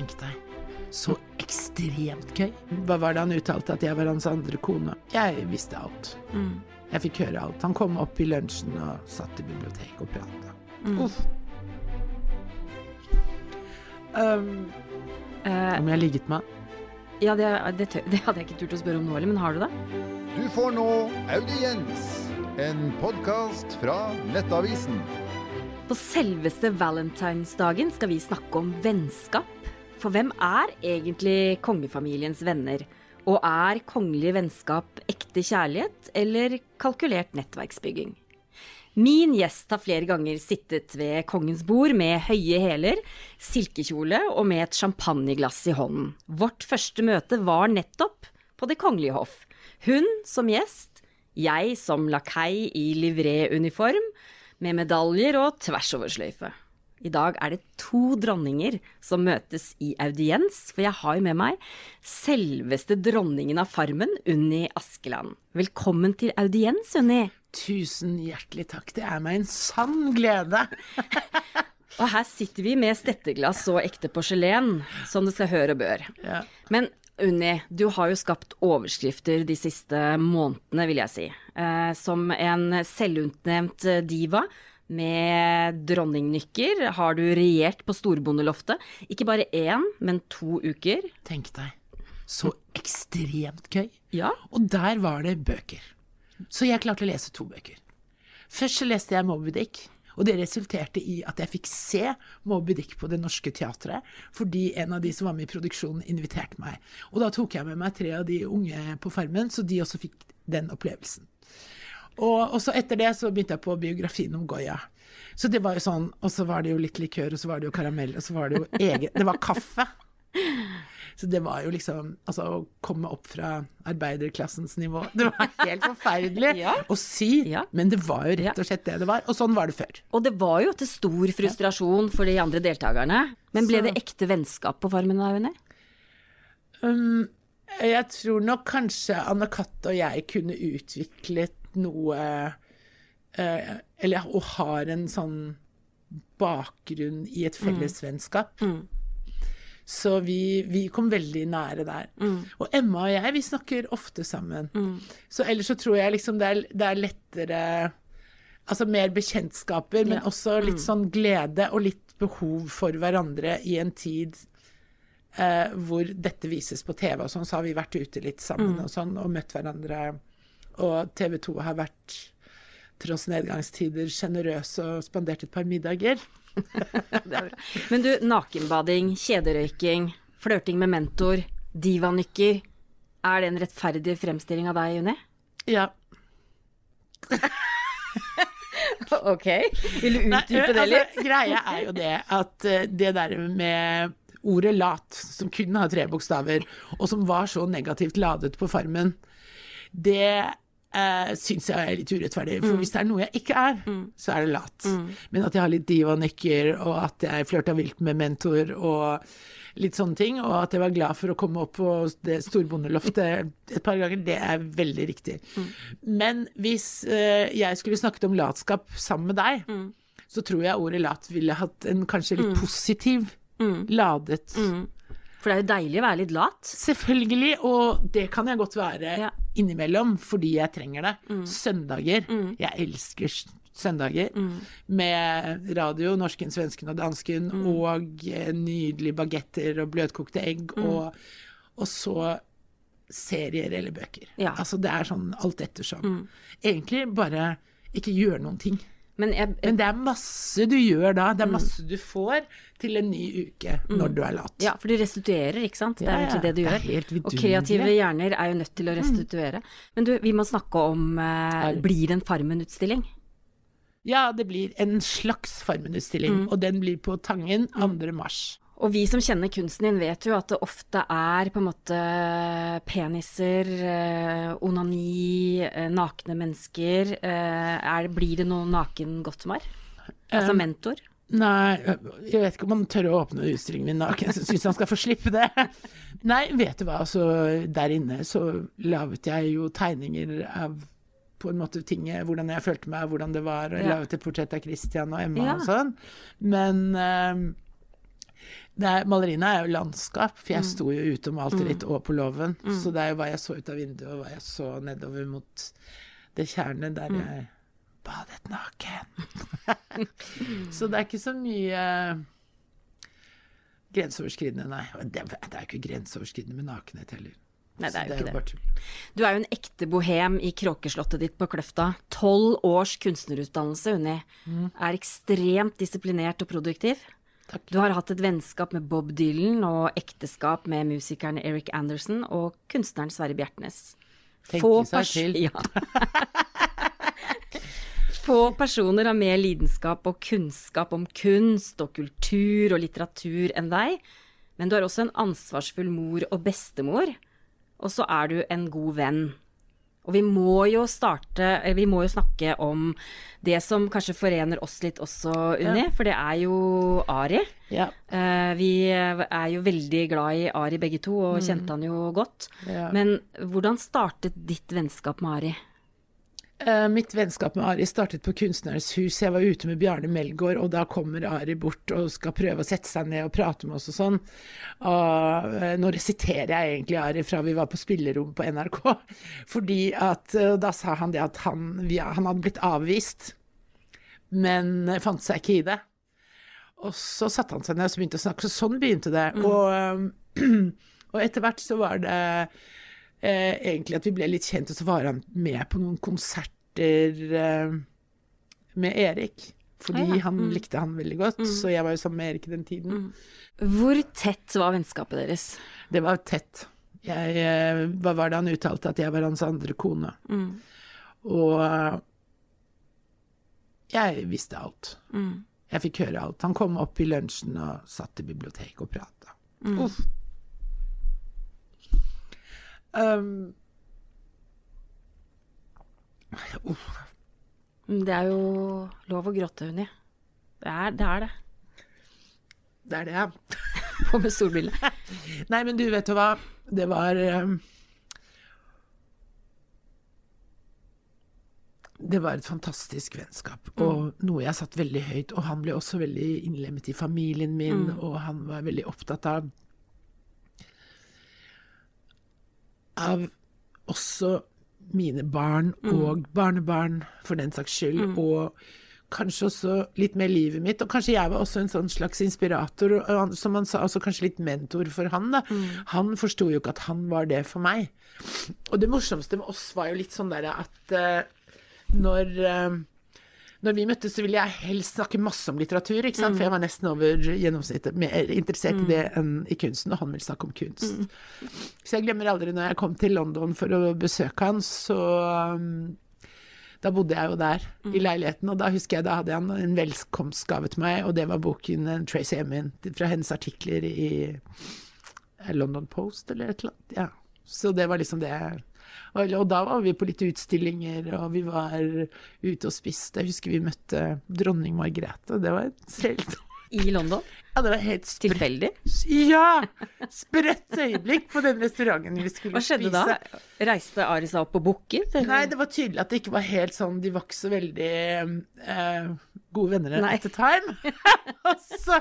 Tenk deg. Så ekstremt gøy. Hva var det han uttalte at jeg var hans andre kone? Jeg visste alt. Jeg fikk høre alt. Han kom opp i lunsjen og satt i biblioteket og prata. Uff. Um, uh, om jeg har ligget med ja, det, det, det hadde jeg ikke turt å spørre om nå heller, men har du det? Du får nå Audiens, en podkast fra Nettavisen. På selveste valentinsdagen skal vi snakke om vennskap. For hvem er egentlig kongefamiliens venner? Og er kongelig vennskap ekte kjærlighet eller kalkulert nettverksbygging? Min gjest har flere ganger sittet ved kongens bord med høye hæler, silkekjole og med et champagneglass i hånden. Vårt første møte var nettopp på Det kongelige hoff. Hun som gjest, jeg som lakei i livréuniform, med medaljer og tversoversløyfe. I dag er det to dronninger som møtes i audiens, for jeg har jo med meg selveste dronningen av Farmen, Unni Askeland. Velkommen til audiens, Unni. Tusen hjertelig takk. Det er meg en sann glede. Og her sitter vi med stetteglass og ekte porselen, som det skal høre og bør. Ja. Men Unni, du har jo skapt overskrifter de siste månedene, vil jeg si. Eh, som en selvutnevnt diva med dronningnykker har du regjert på Storbondeloftet. Ikke bare én, men to uker. Tenk deg. Så ekstremt gøy. Ja. Og der var det bøker. Så jeg klarte å lese to bøker. Først så leste jeg Moby Dick, og det resulterte i at jeg fikk se Moby Dick på Det Norske Teatret, fordi en av de som var med i produksjonen, inviterte meg. Og da tok jeg med meg tre av de unge på Farmen, så de også fikk den opplevelsen. Og, og så etter det så begynte jeg på biografien om Goya. Så det var jo sånn, og så var det jo litt likør, og så var det jo karamell, og så var det jo egen Det var kaffe. Så det var jo liksom Altså, å komme opp fra arbeiderklassens nivå Det var helt forferdelig Ja. å si, Ja. men det var jo rett og slett det det var. Og sånn var det før. Og det var jo til stor frustrasjon for de andre deltakerne. Men ble Så- det ekte vennskap på Farmen da, Unni? Um, jeg tror nok kanskje Anne Katte og jeg kunne utviklet noe eh, Eller og har en sånn bakgrunn i et fellesvennskap. Så vi, vi kom veldig nære der. Og Emma og jeg, vi snakker ofte sammen. Så ellers så tror jeg liksom det er, det er lettere Altså mer bekjentskaper, men Ja. også litt sånn glede og litt behov for hverandre i en tid eh, hvor dette vises på TV og sånn, så har vi vært ute litt sammen og sånn, og møtt hverandre. Og TV 2 har vært, tross nedgangstider, sjenerøs og spandert et par middager. Men du, nakenbading, kjederøyking, flørting med mentor, divanykker. Er det en rettferdig fremstilling av deg, Juni? Ja. Ok. Vil du utdype det altså, litt? Greia er jo det at eh, det der med ordet lat, som kun har tre bokstaver, og som var så negativt ladet på Farmen, det eh, syns jeg er litt urettferdig. For hvis det er noe jeg ikke er, så er det lat. Men at jeg har litt divanykker, og at jeg flørta vilt med mentor og litt sånne ting, og at jeg var glad for å komme opp på det storbondeloftet et par ganger, det er veldig riktig. Men hvis eh, jeg skulle snakket om latskap sammen med deg, så tror jeg ordet lat ville hatt en kanskje litt positiv ladet For det er jo deilig å være litt lat. Selvfølgelig, og det kan jeg godt være Ja. innimellom, fordi jeg trenger det. Søndager. Jeg elsker søndager søndager. Med radio, norsken, svensken og dansken, og eh, nydelige bagetter og bløtkokte egg, og, og så serier eller bøker. Ja. Altså det er sånn alt ettersom. Egentlig bare ikke gjøre noen ting. Men jeg, Men det er masse du gjør da. Det er masse du får til en ny uke når du er lat. ja, for du restituerer, ikke sant? Det er egentlig det du gjør. Det er helt helt og kreative hjerner er jo nødt til å restituere. Men du, vi må snakke om eh, Blir det en Farmen-utstilling? Ja, det blir en slags Farmen-utstilling, og den blir på Tangen 2. mars. Og vi som kjenner kunsten din, vet jo at det ofte er på en måte peniser, eh, onani, eh, nakne mennesker. Eh, er, blir det noe naken Gottmar? Altså mentor? Nei, jeg vet ikke om han tør å åpne utstillingen min naken, Jeg syns han skal få slippe det. Nei, vet du hva, altså der inne så laget jeg jo tegninger av på en måte ting, hvordan jeg følte meg, hvordan det var, og jeg Ja. laget et portrett av Christian og Emma Ja. og sånn. Men eh, er, maleriene er jo landskap, for jeg sto jo ute og malte litt og på låven. Så det er jo hva jeg så ut av vinduet, og hva jeg så nedover mot det tjernet der jeg badet naken. så det er ikke så mye grenseoverskridende, nei. Det, det er jo ikke grenseoverskridende med nakenhet heller. Nei, det er jo ikke det. Du er jo en ekte bohem i kråkeslottet ditt på Kløfta. Tolv års kunstnerutdannelse, Unni. Er ekstremt disiplinert og produktiv. Takk. Du har hatt et vennskap med Bob Dylan og ekteskap med musikeren Eric Anderson og kunstneren Sverre Bjertnæs. Seg pers- til. Ja. Få personer har mer lidenskap og kunnskap om kunst og kultur og litteratur enn deg, men du er også en ansvarsfull mor og bestemor, og så er du en god venn. Og vi må jo starte, vi må jo snakke om det som kanskje forener oss litt også, Unni, for det er jo Ari. Ja. Eh, vi er jo veldig glad i Ari begge to, og kjente han jo godt. Ja. Men hvordan startet ditt vennskap med Ari? Eh, Mitt vennskap med Ari startet på Kunstnernes hus. Jeg var ute med Bjarne Melgaard, og da kommer Ari bort og skal prøve å sette seg ned og prate med oss og sånn. Og eh, nå resiterer jeg egentlig Ari fra vi var på spillerom på NRK. Fordi at eh, da sa han det at han, han hadde blitt avvist, men fant seg ikke i det. Og så satte han seg ned og så begynte å snakke, så sånn begynte det. Og, eh, og etter hvert så var det eh, egentlig at vi ble litt kjent, og så var han med på noen konserter eh, med Erik. Fordi Ah, ja. han likte han veldig godt, så jeg var jo sammen med Erik i den tiden. Hvor tett var vennskapet deres? Det var tett. Jeg, eh, hva var det han uttalte? At jeg var hans andre kone. Og eh, jeg visste alt. Jeg fikk høre alt. Han kom opp i lunsjen og satt i biblioteket og prata. Uff. Um. Mm, Det er jo lov å gråte, Unni. Det er det. Er det. Det er det, ja. På med solbriller. Nei, men du, vet du hva? Det var um, Det var et fantastisk vennskap, og noe jeg satt veldig høyt. Og han ble også veldig innlemmet i familien min, og han var veldig opptatt av Av også mine barn og barnebarn, for den saks skyld. Og kanskje også litt mer livet mitt. Og kanskje jeg var også en sånn slags inspirator, og som han sa, altså kanskje litt mentor for han. da. Han forsto jo ikke at han var det for meg. Og det morsomste med oss var jo litt sånn derre at uh, når eh, når vi møttes, så ville jeg helst snakke masse om litteratur, ikke sant? for jeg var nesten over gjennomsnittet mer interessert i det enn i kunsten, og han ville snakke om kunst. Så jeg glemmer aldri når jeg kom til London for å besøke han, så um, da bodde jeg jo der, i leiligheten, og da husker jeg da hadde han en velkomstgave til meg, og det var boken Tracy Emin, fra hennes artikler i eh, London Post, eller et eller annet. Ja. Så det var liksom det. Og, da var vi på litt utstillinger, og vi var ute og spiste. Jeg husker vi møtte dronning Margrethe, det var helt I London? Ja, det var helt sprøtt. Tilfeldig? Ja! Sprøtt øyeblikk på den restauranten vi skulle spise. Hva skjedde spise. da? Reiste Ari seg opp og booket? Nei, det var tydelig at det ikke var helt sånn De var ikke så veldig uh, gode venner Nei. at the time. og så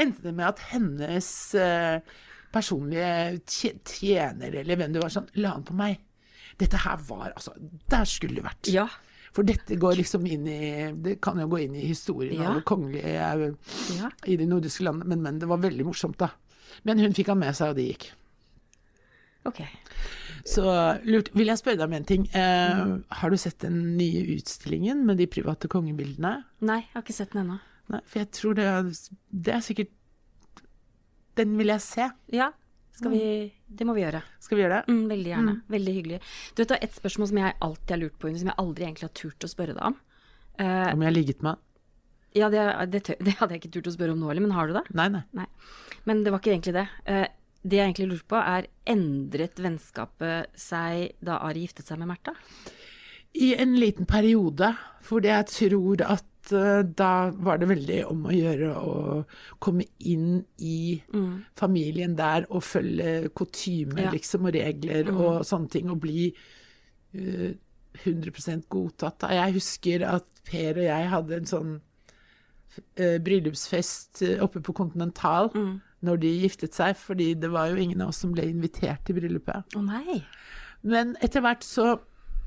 endte det med at hennes uh, personlige tje- tjener, eller hvem det var, sånn la han på meg. Dette her var altså Der skulle det vært. Ja. For dette går liksom inn i Det kan jo gå inn i historien Ja. av kongelige eh, ja. i de nordiske landene, men, men det var veldig morsomt, da. Men hun fikk han med seg, og det gikk. Ok. Så lurt, vil jeg spørre deg om en ting. Eh, Har du sett den nye utstillingen med de private kongebildene? Nei, jeg har ikke sett den ennå. Nei, for jeg tror det er, det er sikkert Den vil jeg se. Ja, vi Det må vi gjøre. Skal vi gjøre det? Mm, veldig gjerne. Veldig hyggelig. Du vet, det er et spørsmål som jeg alltid har lurt på, som jeg aldri egentlig har turt å spørre deg om. Uh, Om jeg har ligget med ja, det, det, det hadde jeg ikke turt å spørre om nå heller, men har du det? Nei, nei. Nei. Men det var ikke egentlig det. Uh, det jeg egentlig lurte på, er endret vennskapet seg da Ari giftet seg med Märtha? I en liten periode, fordi jeg tror at da var det veldig om å gjøre å komme inn i familien der og følge kutymer Ja. liksom, og regler og sånne ting, og bli uh, 100 godtatt. Jeg husker at Per og jeg hadde en sånn uh, bryllupsfest eh, oppe på Continental Mm. når de giftet seg, fordi det var jo ingen av oss som ble invitert til bryllupet. Å nei. Men etter hvert så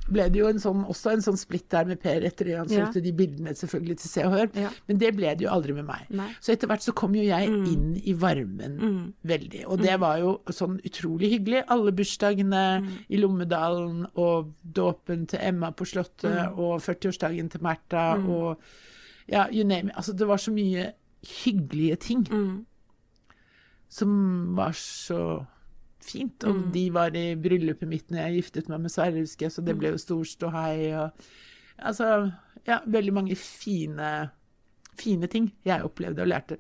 ble det jo en sånn, også en sånn splitt der med Per etter det han Ja. solgte de bildene selvfølgelig til Se og Hør. Ja. Men det ble det jo aldri med meg. Nei. Så etter hvert så kom jo jeg inn i varmen Mm. veldig. Og det var jo sånn utrolig hyggelig. Alle bursdagene Mm. i Lommedalen og dåpen til Emma på Slottet Mm. og 40-årsdagen til Märtha og ja, you name it. Altså det var så mye hyggelige ting Mm. som var så fint. Og Mm. de var i bryllupet mitt når jeg giftet meg med Sverre, husker jeg, så det Mm. ble jo stor ståhei og Altså, ja, veldig mange fine, fine ting jeg opplevde og lærte.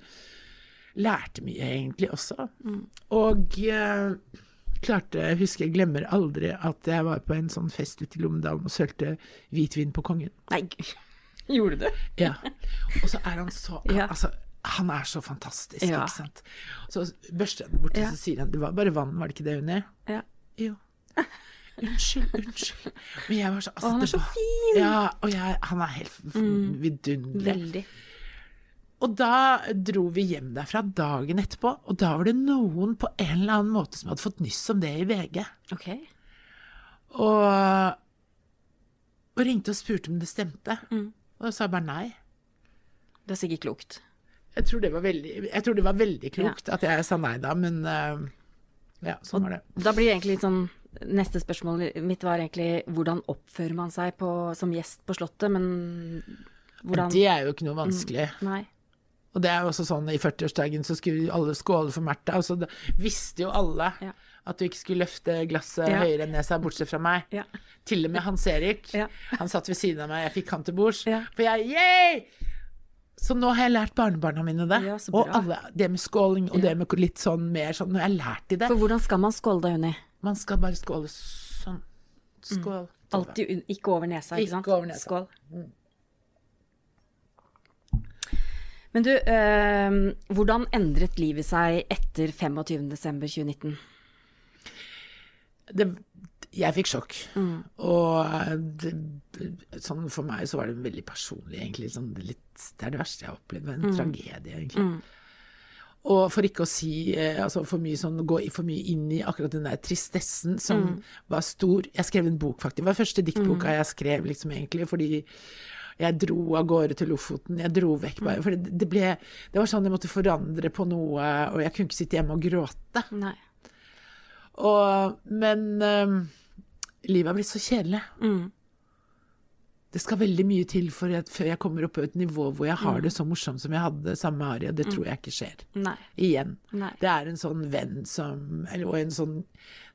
Lærte mye, egentlig, også. Mm. Og eh, klarte Jeg husker jeg glemmer aldri at jeg var på en sånn fest ute i Lommedalen og sølte hvitvin på kongen. Nei. Gjorde du det? Ja. Og så er han så Ja. Altså, han er så fantastisk, Ja. ikke sant. Så børster jeg den bort, og Ja. så sier han det var bare vann, var det ikke det, Unni? Ja. Jo. Unnskyld, unnskyld. Men jeg var så altså, Å, han er så var- fin! Mm. Ja, og jeg, han er helt vidunderlig. Veldig. Og da dro vi hjem derfra dagen etterpå, og da var det noen på en eller annen måte som hadde fått nyss om det i VG. Ok. Og, og ringte og spurte om det stemte. Mm. Og da sa jeg bare nei. Det er sikkert klokt. Jeg tror det var veldig, jeg tror det var veldig klokt at jeg sa nei da, men uh, ja, sånn var det. Da blir det egentlig litt sånn Neste spørsmål mitt var egentlig hvordan oppfører man seg på, som gjest på Slottet, men hvordan Det er jo ikke noe vanskelig. Nei. Og det er jo også sånn i 40-årsdagen så skulle alle skåle for Märtha, og så visste jo alle Ja. at du ikke skulle løfte glasset Ja. høyere enn nesa, bortsett fra meg. Ja. Til og med Hans Erik. Ja. Han satt ved siden av meg, jeg fikk han til bords. Ja. For jeg yay! Så nå har jeg lært barnebarna mine det. Ja, og alle, det med skåling og det med litt sånn mer sånn Nå har jeg lært de det. For hvordan skal man skåle da, Unni? Man skal bare skåle sånn. Skål. Mm. Alltid ikke over nesa, ikke Ikke sant? over nesa. Skål. Men du, øh, hvordan endret livet seg etter 25.12.2019? det, jeg fikk sjokk. Mm. Og det, sånn for meg så var det veldig personlig, egentlig. Sånn litt, det er det verste jeg har opplevd. Var Mm. En tragedie, egentlig. Og for ikke å si eh, altså for mye sånn, gå for mye inn i akkurat den der tristessen som Mm. var stor. Jeg skrev en bok, faktisk. Det var første diktboka jeg skrev, liksom, egentlig, fordi jeg dro av gårde til Lofoten. Jeg dro vekk bare. For det, det ble Det var sånn jeg måtte forandre på noe, og jeg kunne ikke sitte hjemme og gråte. Nei. Og, men um, livet har blitt så kjedelig. Mm. Det skal veldig mye til for jeg, før jeg kommer opp på et nivå hvor jeg Mm. har det så morsomt som jeg hadde sammen med Ari, og det tror jeg ikke skjer. Nei. Igjen. Nei. Det er en sånn venn som Eller en sånn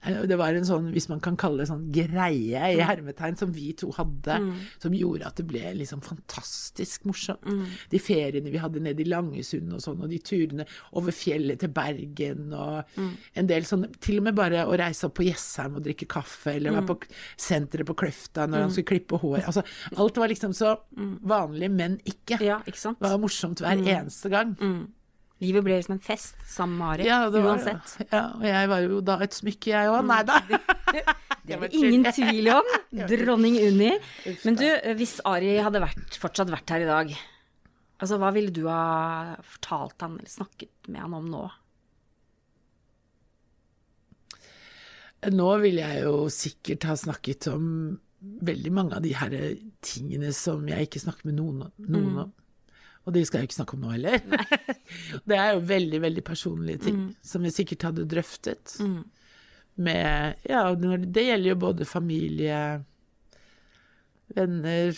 Det var en sånn, hvis man kan kalle det sånn greie i hermetegn, som vi to hadde, Mm. som gjorde at det ble liksom fantastisk morsomt. De feriene vi hadde nede i Langesund og sånn, og de turene over fjellet til Bergen og Mm. en del sånne Til og med bare å reise opp på Jessheim og drikke kaffe, eller Mm. være på senteret på Kløfta når han skulle klippe hår. Altså, alt var liksom så vanlig, men ikke. Mm. Ja, ikke sant? Det var morsomt hver eneste gang. Livet ble liksom en fest sammen med Ari, Ja, uansett. var. Ja, og jeg var jo da et smykke, jeg òg. Nei da. Det er det ingen tvil om. Dronning Unni. Men du, hvis Ari hadde vært, fortsatt vært her i dag, altså hva ville du ha fortalt han eller snakket med han om nå? Nå ville jeg jo sikkert ha snakket om veldig mange av de her tingene som jeg ikke snakker med noen, noen om. Og de skal jeg ikke snakke om nå heller. det er jo veldig, veldig personlige ting som jeg sikkert hadde drøftet. Med Ja, det gjelder jo både familie, venner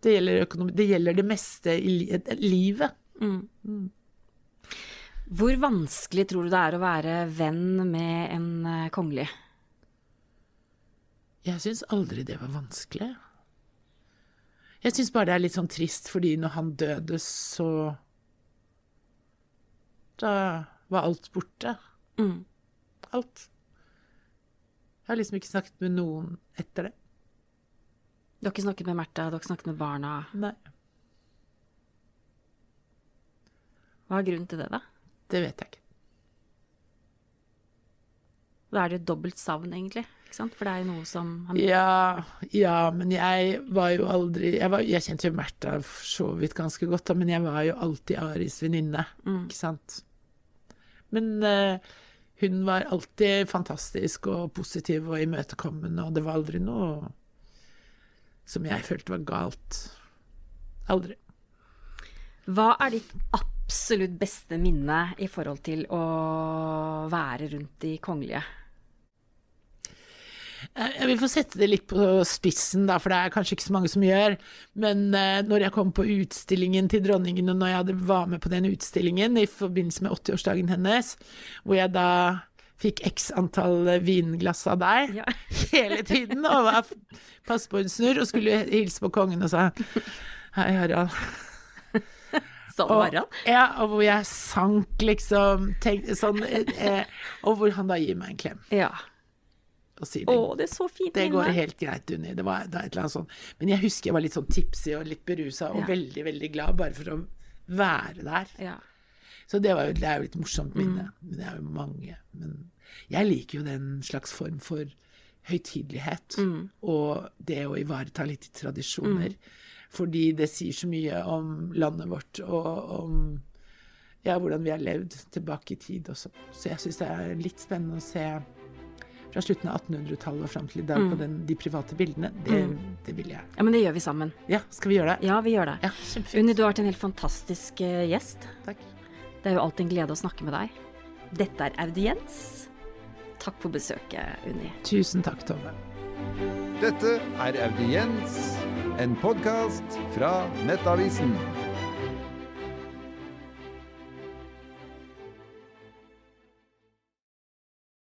Det gjelder økonomi Det gjelder det meste i li livet. Hvor vanskelig tror du det er å være venn med en eh, kongelig? Jeg syns aldri det var vanskelig. Jeg syns bare det er litt sånn trist, fordi når han døde, så Da var alt borte. Mm. Alt. Jeg har liksom ikke snakket med noen etter det. Du har ikke snakket med Märtha, du har ikke snakket med barna. Nei, Hva er grunnen til det, da? det vet jeg ikke. Da er det jo dobbelt savn, egentlig. Ikke sant? For det er jo noe som han Ja, ja, men jeg var jo aldri Jeg, var, jeg kjente jo Märtha for så vidt ganske godt, da, men jeg var jo alltid Aris venninne, ikke sant. Men uh, hun var alltid fantastisk og positiv og imøtekommende, og det var aldri noe som jeg følte var galt. Aldri. Hva er ditt absolutt beste minne i forhold til å være rundt de kongelige? Eh, Jeg vil få sette det litt på spissen, da, for det er kanskje ikke så mange som gjør. Men eh, når jeg kom på utstillingen til dronningen, og når jeg var med på den utstillingen i forbindelse med 80-årsdagen hennes, hvor jeg da fikk x antall vinglass av deg Ja. hele tiden, og var passe på en snurr, og skulle hilse på kongen og sa Hei, Harald. Og, Harald? ja, og hvor jeg sank, liksom. Tenk, sånn, eh, og hvor han da gir meg en klem Ja. og sier Å, det er så fint det går helt greit, Unni. Det var, det var et eller annet sånt. Men jeg husker jeg var litt sånn tipsy og litt berusa og Ja. veldig, veldig glad bare for å være der. Ja. Så det, var jo, det er jo litt morsomt Mm. minne. Men det er jo mange. Men jeg liker jo den slags form for høytidelighet. Mm. Og det å ivareta litt tradisjoner. Fordi det sier så mye om landet vårt og om ja, hvordan vi har levd tilbake i tid også. Så jeg syns det er litt spennende å se fra slutten av 1800-tallet og fram til i dag Mm. på den, de private bildene. Det, det vil jeg. ja, men det gjør vi sammen. Ja, skal vi gjøre det? Ja, vi gjør det. Ja. Unni, du har vært en helt fantastisk uh, gjest. Takk. Det er jo alltid en glede å snakke med deg. Dette er audiens. Takk for besøket, Unni. Tusen takk, Tove. Dette er Audiens, en podkast fra Nettavisen.